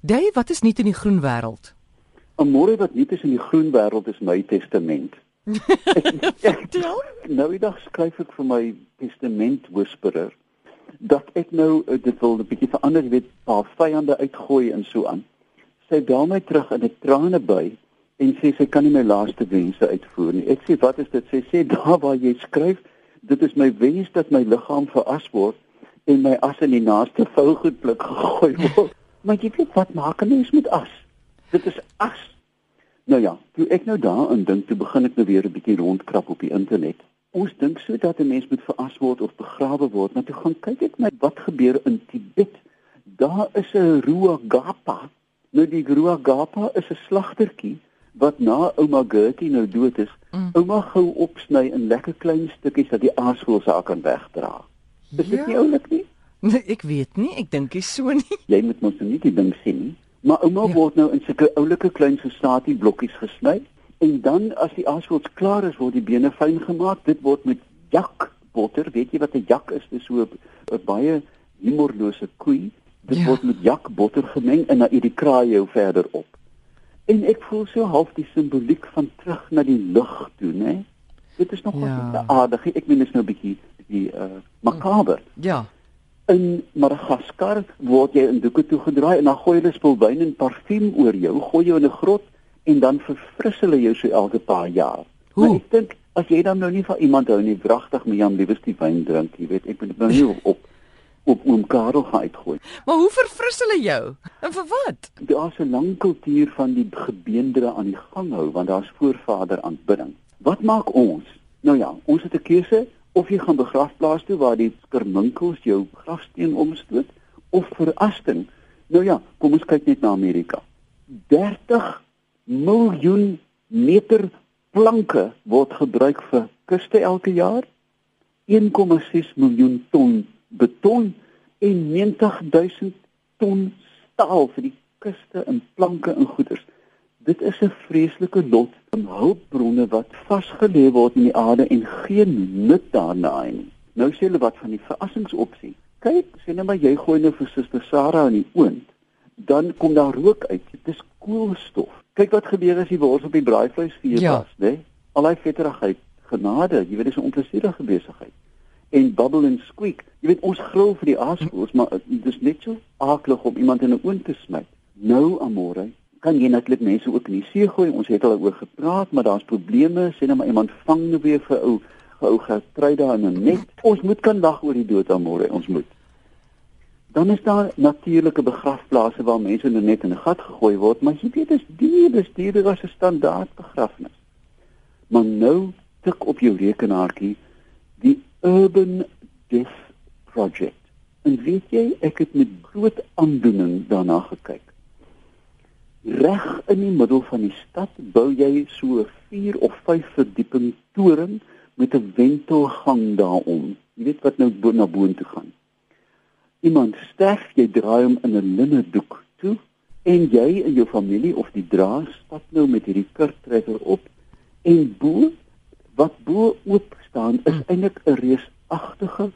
Dave, wat is nuut in die groen wêreld? 'n Môre wat nuut is in die groen wêreld is my testament. Nou die dag skryf ek vir my testament whisperer dat ek nou eh, dit wil 'n bietjie verander, jy weet, paar vyande uitgooi en so aan. Sy bel my terug in 'n trane by en sê sy kan nie my laaste wense uitvoer nie. Ek sê wat is dit? Sy sê daar waar jy skryf, dit is my wens dat my liggaam veras word en my as in die naaste vougoedblik gegooi word. Maar jy weet wat maak 'n mens met as? Dit is as. Nou ja, toe ek nou daarin dink, toe begin ek nou weer 'n bietjie rondkrap op die internet. Ons dink so dat 'n mens moet veras word of begrawe word, maar toe gaan kyk ek net wat gebeur in Tibet. Daar is 'n Ruagapa. Nou die Ruagapa is 'n slagtertjie wat na ouma Gertie nou dood is, mm. ouma gou opsny in lekker klein stukkies dat die aasvoël se kan wegdra. Is dit ja. nie oulik nie? Nee, ek weet nie, ek dink dit so nie. Jy moet mos nie die ding sien nie. Maar ouma ja. word nou in sulke oulike klein sostatie blokkies gesny en dan as die aasvoël klaar is, word die bene fyn gemaak. Dit word met jakbotter, weet jy wat 'n jak is? Dis so 'n baie humorlose koei. Dit ja. word met jakbotter gemeng en dan eet die kraai jou verder op. En ek voel so half die simboliek van terug na die lug toe, né? Dit is nog ja. baie aardig. Ek meen dit is nou 'n bietjie die uh makaber. Ja. In Madagaskar word jy in doeke toe gedraai en dan gooi hulle spulwyn en parfuum oor jou, gooi jou in 'n grot en dan verfris hulle jou so elke paar jaar. Hoe? Maar ek dink as jy dan nou nie van iemand hou nie, wragtig met Jan liewes die wyn drink, jy weet, ek moet nou nie op op oom Karel gaan uitgooi. Maar hoe verfris hulle jou? En vir wat? Daar's 'n lang kultuur van die gebeendere aan die gang hou want daar's voorvader aanbidding. Wat maak ons? Nou ja, ons het 'n keuse of jy gaan begrafplaas toe waar die skerminkels jou grafsteen omstoot of verasting. Nou ja, kom ons kyk net na Amerika. 30 miljoen meter planke word gebruik vir kuste elke jaar. 1,6 miljoen ton beton en 90000 ton staal vir die kuste en planke en goederes. Dit is 'n vreeslike lot van hulpbronne wat vasgelê word in die aarde en geen nut daarna nie. Nou sê hulle wat van die verrassingsopsie. Kyk, sê net maar jy gooi nou vir Suster Sarah in die oond, dan kom daar rook uit. Dit is koolstof. Kyk wat gebeur as die wors op die braaivleisvuur ja. was, né? Al daai vetterigheid, genade, jy weet dis 'n onplesierige besigheid en bubble and squeak. Jy weet ons gril vir die aasvoëls, maar dit is net so aaklig om iemand in 'n oond te smyt. Nou amore, kan jy natuurlik mense ook in die see gooi. Ons het al oor gepraat, maar daar's probleme. Sê nou maar iemand vang nou weer vir ou ou getry daar in 'n net. Ons moet kan lag oor die dood amore, ons moet. Dan is daar natuurlike begrafplaase waar mense nou net in 'n gat gegooi word, maar jy weet dis duur, dis duurder as 'n standaard begrafnis. Maar nou tik op jou rekenaartjie die Urban Death Project. En weet jy, ek het met groot aandoening daarna gekyk. Reg in die middel van die stad bou jy so 4 of 5 verdieping toring met 'n wentelgang daarom. Jy weet wat nou bo na boontoe gaan. Iemand sterf, jy draai hom in 'n linne doek toe en jy en jou familie of die draer stap nou met hierdie kurktrekker op en bo wat bo oop staan is eintlik 'n reusagtige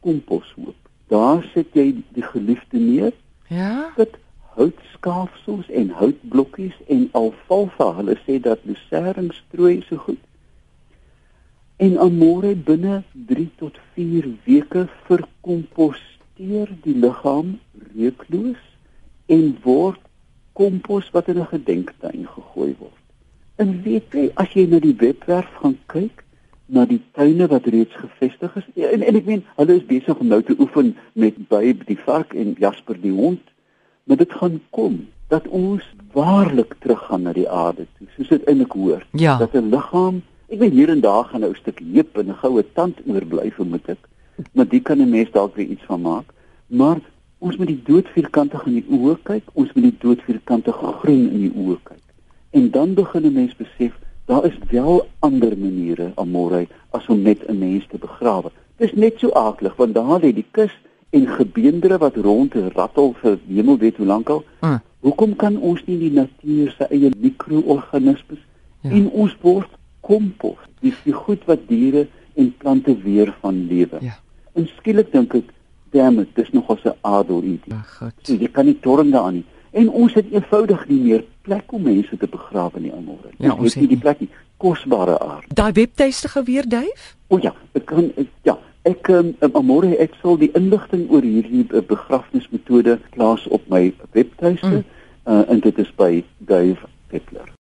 komposhoop. Daar sit jy die geliefde neer. Ja. Dit houtskaafsels en houtblokkies en alfalfa. Hulle sê dat lucerne strooi so goed. En amore binne 3 tot 4 weke verkomposteer die liggaam reukloos en word kompos wat in 'n gedenktuin gegooi word. En weet jy, as jy na die webwerf gaan kyk, na die tuine wat reeds gevestig is. En en ek meen, hulle is besig om nou te oefen met Babe die vark en Jasper die hond. Maar dit gaan kom dat ons waarlik teruggaan na die aarde toe, soos dit eintlik hoort. Ja. Dat 'n liggaam, ek weet hier en daar gaan nou 'n stuk heup en 'n goue tand oorbly vir moet ek. Maar dit kan 'n mens dalk weer iets van maak. Maar ons moet die dood vierkantig in die oë kyk, ons moet die dood vierkantig groen in die oë kyk. En dan begin 'n mens besef daar is wel ander maniere amore as om net 'n mens te begrawe. Dis net so aaklig want daar lê die kus en gebeendere wat rond rattel vir hemel weet hoe lank al. Uh. Hoekom kan ons nie die natuur se eie mikroorganismes ja. en ons word kompos, dis die goed wat diere en plante weer van lewe. Ja. En skielik dink ek, damn, dit is nog 'n adel idee. Ag, so, jy kan nie torn daaraan nie. En ons het eenvoudig nie meer plek om mense te begrawe nie almore. Ja, ons ons het nie die plek nie. Kosbare aard. Daai webtuiste geweer duif? O ja, ek kan ek, ja, ek um, almore ek sal die inligting oor hierdie uh, begrafnismetode plaas op my webtuiste Mm. uh, en dit is by Dave.